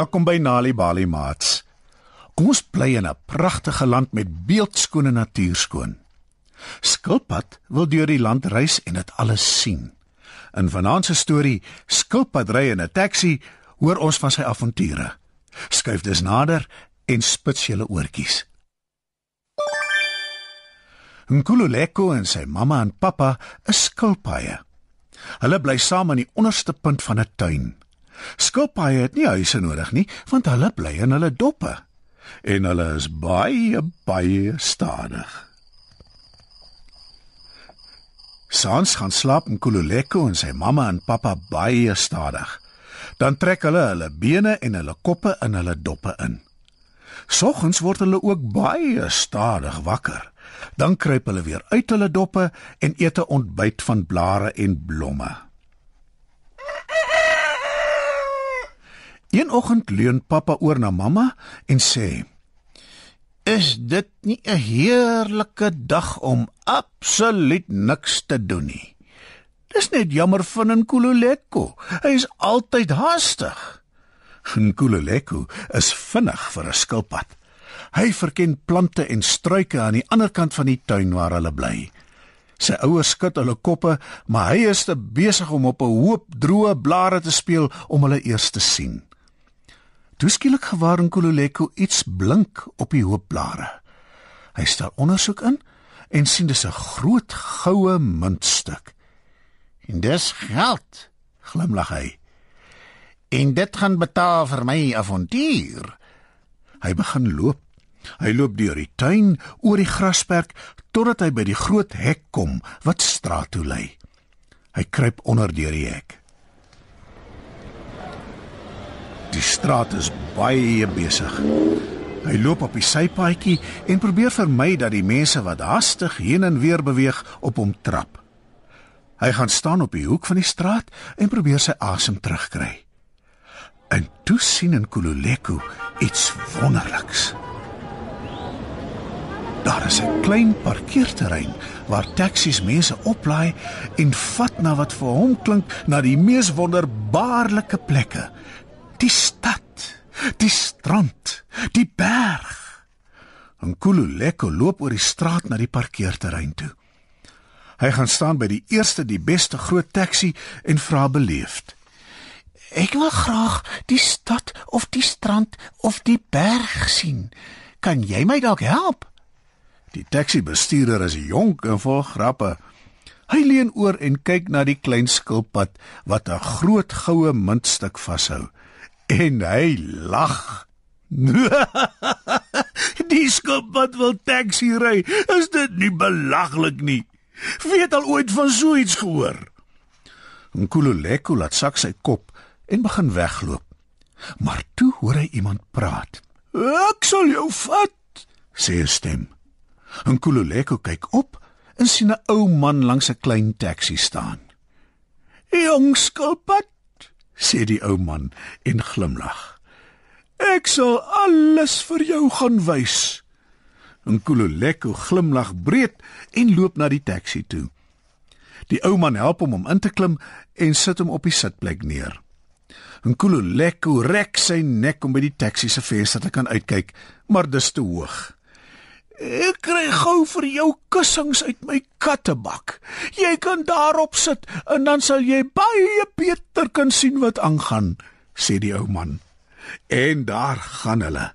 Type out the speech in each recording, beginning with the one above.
Welkom by Nali Bali Mats. Ons bly in 'n pragtige land met beeldskone natuurskoon. Skilpad wil deur die land reis en dit alles sien. In vanaand se storie Skilpad ry in 'n taxi, hoor ons van sy avonture. Skuif dus nader en spits julle oortjies. Nkululeko en sy mamma en pappa is skilpaaie. Hulle bly saam aan die onderste punt van 'n tuin. Skilpaaie het nie huise nodig nie, want hulle bly in hulle doppe. En hulle is baie baie stadig. Sans gaan slaap in Kululeko en sy mamma en pappa baie stadig. Dan trek hulle hulle bene en hulle koppe in hulle doppe in. Soggens word hulle ook baie stadig wakker. Dan kruip hulle weer uit hulle doppe en eet 'n ontbyt van blare en blomme. Een oggend leun pappa oor na mamma en sê: "Is dit nie 'n heerlike dag om absoluut niks te doen nie? Dis net jammer van Nkululeko. Hy is altyd haastig." Nkululeko is vinnig vir 'n skilpad. Hy verken plante en struike aan die ander kant van die tuin waar hulle bly. Sy ouers skud hulle koppe, maar hy is te besig om op 'n hoop droë blare te speel om hulle eers te sien. Toe skielik gewaar Nkululeko iets blink op die hoop blare. Hy stel ondersoek in en sien dis 'n groot goue muntstuk. "En dis geld," glimlag hy. "En dit gaan betaal vir my avontuur." Hy begin loop. Hy loop deur die tuin, oor die grasperk totdat hy by die groot hek kom wat straat toe lei. Hy kruip onder deur die hek. Die straat is baie besig. Hy loop op die sypaadjie en probeer vermy dat die mense wat hastig heen en weer beweeg op hom trap. Hy gaan staan op die hoek van die straat en probeer sy asem terugkry. En toe sien in Kululeko iets wonderliks. Daar is 'n klein parkeerterrein waar taksies mense oplaai en vat na wat vir hom klink na die mees wonderbaarlike plekke die stad, die strand, die berg. En Kululeko loop oor die straat na die parkeerterrein toe. Hy gaan staan by die eerste die beste groot taxi en vra beleefd: "Ek wil graag die stad of die strand of die berg sien. Kan jy my dalk help?" Die taxi bestuurder is jonk en vol grappe. Hy leun oor en kyk na die klein skilpad wat 'n groot goue muntstuk vashou en hy lag. Die skop wat wil taxi ry, is dit nie belaglik nie. Wie het al ooit van so iets gehoor? Nkululeko laat sak sy kop en begin wegloop. Maar toe hoor hy iemand praat. "Ek sal jou vat," sê 'n stem. Nkululeko kyk op en sien 'n ou man langs 'n klein taxi staan. "Jong skilpad," sê die ou man en glimlag. Ek sal alles vir jou gaan wys. En Kululeko glimlag breed en loop na die taxi toe. Die ou man help hom om in te klim en sit hom op die sitplek neer. En Kululeko rek sy nek om by die taxi se venster te kan uitkyk, maar dis te hoog. Ek kry gou vir jou kussings uit my kattebak. Jy kan daarop sit en dan sal jy baie beter kan sien wat aangaan, sê die ou man. En daar gaan hulle.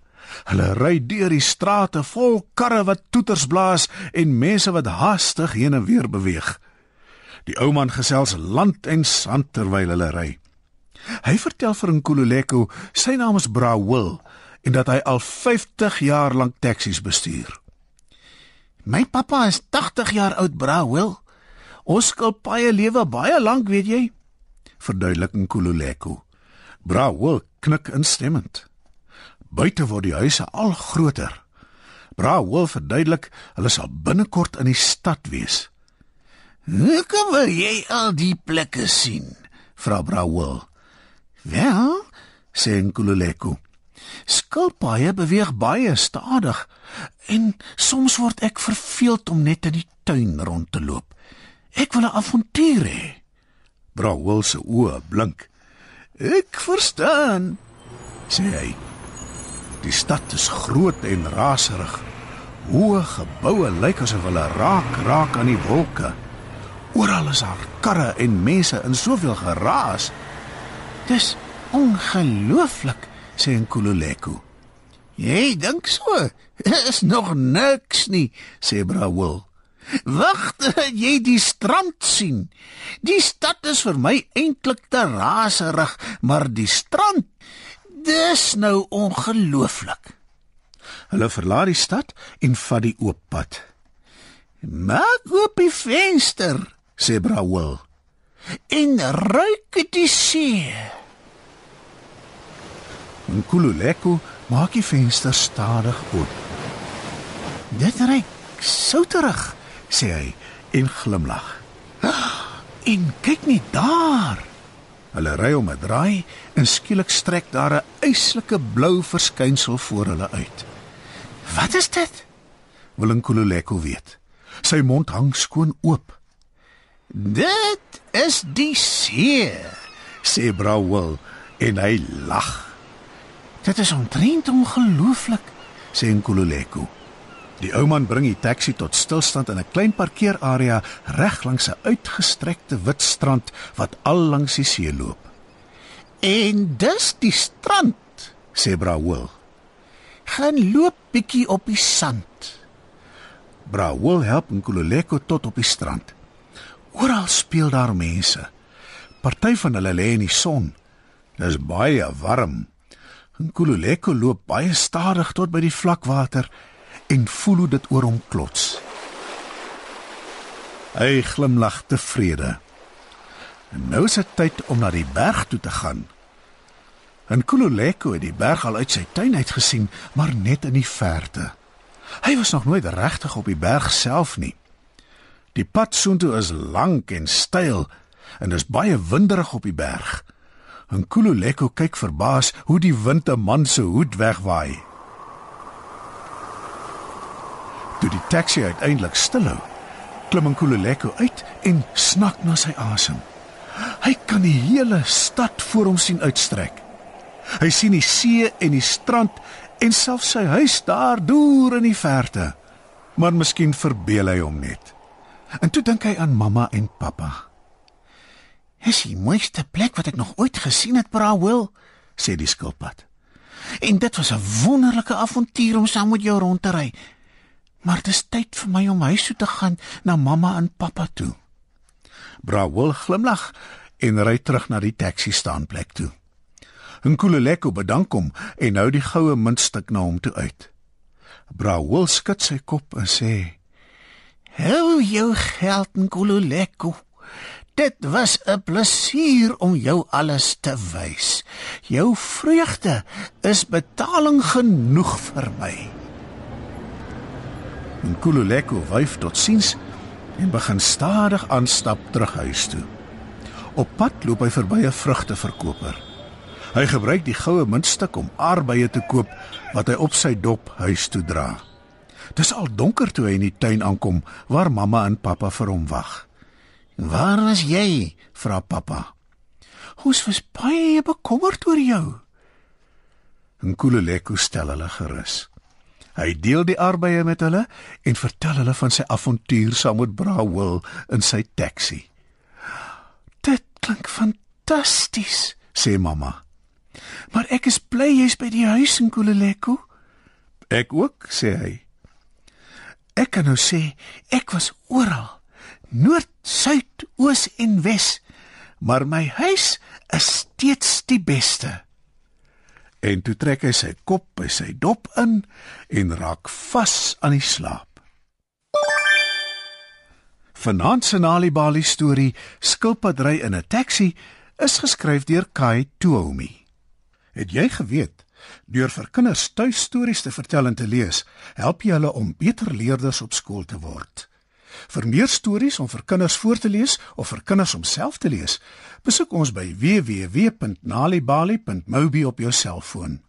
Hulle ry deur die strate vol karre wat toeters blaas en mense wat haastig heen en weer beweeg. Die ou man gesels land en sand terwyl hulle ry. Hy vertel vir Nkululeko sy naam is Brawil en dat hy al 50 jaar lank taksies bestuur. My pappa is 80 jaar oud, bra Will. Ons skilpaaie lewe baie lank, weet jy? Verduidelik Nkululeko. Bra Will knik instemmend. Buite word die huise al groter. Bra Will verduidelik hulle sal binnekort in die stad wees. "Hoe kom jy al die plekke sien?" vra Bra Will. "Wel," sê Nkululeko. Skilpaaie beweeg baie stadig en soms word ek verveeld om net in die tuin rond te loop. Ek wil 'n avontuur hê. Bra Will se oë blink. Ek verstaan. sê hy. Die stad is groot en raserig. Hoë geboue lyk asof hulle raak raak aan die wolke. Oral is daar karre en mense in soveel geraas. Dis ongelooflik, sê Nkululeko. Jy dink so? Is nog niks nie, sê Brawil. Wag, jy die strand sien. Die stad is vir my eintlik te raserig, maar die strand, dis nou ongelooflik. Hulle verlaat die stad en vat die oop pad. Maak oop die venster, sê Brawil. En ruik die see. Nkululeko maak die venster stadig oop. Dit ruik souterig, sê hy en glimlag. En kyk net daar. Hulle ry om 'n draai en skielik strek daar 'n yslike blou verskynsel voor hulle uit. Wat is dit? Wil Nkululeko weet. Sy mond hang skoon oop. Dit is die see, sê Brawil en hy lag. Dit is omtrent ongelooflik, sê Nkululeko. Die ou man bring die taxi tot stilstand in 'n klein parkeerarea reg langs 'n uitgestrekte wit strand wat al langs die see loop. En dis die strand, sê Brawil. Gaan loop bietjie op die sand. Brawil help Nkululeko tot op die strand. Oral speel daar mense. Party van hulle lê in die son. Dis baie warm. Nkululeko loop baie stadig tot by die vlakwater en voel hoe dit oor hom klots. Hy glimlag tevrede. En nou is dit tyd om na die berg toe te gaan. En Kululeko het die berg al uit sy tuin uit gesien, maar net in die verte. Hy was nog nooit regtig op die berg self nie. Die pad soontoe is lank en steil en dit is baie winderig op die berg. En Kululeko kyk verbaas hoe die wind 'n man se hoed wegwaai. Toe die taxi uiteindelik stilhou, klim Nkululeko uit en snak na sy asem. Hy kan die hele stad voor hom sien uitstrek. Hy sien die see en die strand en selfs sy huis daar deur in die verte. Maar miskien verbeel hy hom net. En toe dink hy aan mamma en pappa. "Dis die mooiste plek wat ek nog ooit gesien het, Bra Will," sê die skilpad. "En dit was 'n wonderlike avontuur om saam met jou rond te ry." Maar dit is tyd vir my om huis toe te gaan na mamma en pappa toe. Brawil glimlag en ry terug na die taxi staanplek toe. Nkululeko bedank hom en hou die goue muntstuk na hom toe uit. Brawil skud sy kop en sê: "Hou jou geld, Nkululeko. Dit was 'n plesier om jou alles te wys. Jou vreugde is betaling genoeg vir my." en Kululeko wyf tot siens en begin stadig aanstap terug huis toe. Op pad loop hy verby 'n vrugteverkoper. Hy gebruik die goue muntstuk om aardbeie te koop wat hy op sy dop huis toe dra. Dis al donker toe hy in die tuin aankom waar mamma en pappa vir hom wag. "Waar was jy?" vra pappa. "Ons was baie bekommerd oor jou." En Kululeko stel hulle gerus. Hy deel die arbeie met hulle en vertel hulle van sy avontuur saam met Brawil in sy taxi. "Dit klink fantasties," sê mamma. "Maar ek is bly jy's by die huis in Kuleleko." "Ek ook," sê hy. "Ek kan nou sê ek was oral, noord, suid, oos en wes, maar my huis is steeds die beste." en toe trek hy sy kop by sy dop in en raak vas aan die slaap. Vanaand se Nalibali storie Skilpadry in 'n taxi is geskryf deur Kai Tuomi. Het jy geweet deur vir kinders tuistories te vertel en te lees, help jy hulle om beter leerders op skool te word? Vir meer stories om vir kinders voor te lees of vir kinders om self te lees, besoek ons by www.nalibali.mobi op jou selfoon.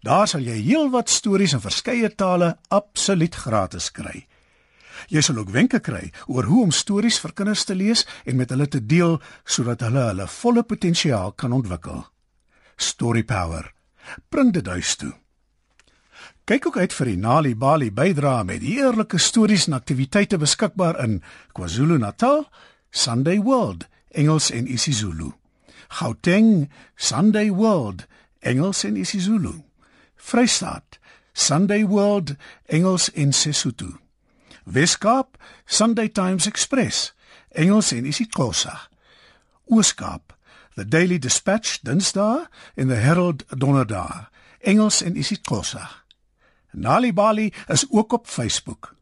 Daar sal jy heelwat stories in verskeie tale absoluut gratis kry. Jy sal ook wenke kry oor hoe om stories vir kinders te lees en met hulle te deel sodat hulle hulle volle potensiaal kan ontwikkel. Story Power. bring dit huis toe. Kyk ook uit vir die Nali Bali bydra met heerlike stories en aktiwiteite beskikbaar in KwaZulu-Natal, Sunday World, Engels en isiZulu. Gauteng, Sunday World, Engels en isiZulu. Vrystaat, Sunday World, Engels en Sesotho. Weskaap, Sunday Times Express, Engels en isiXhosa. Ooskaap, The Daily Dispatch Dinsdae en The Herald Donderdae, Engels en isiXhosa. Nali Bali is ook op Facebook.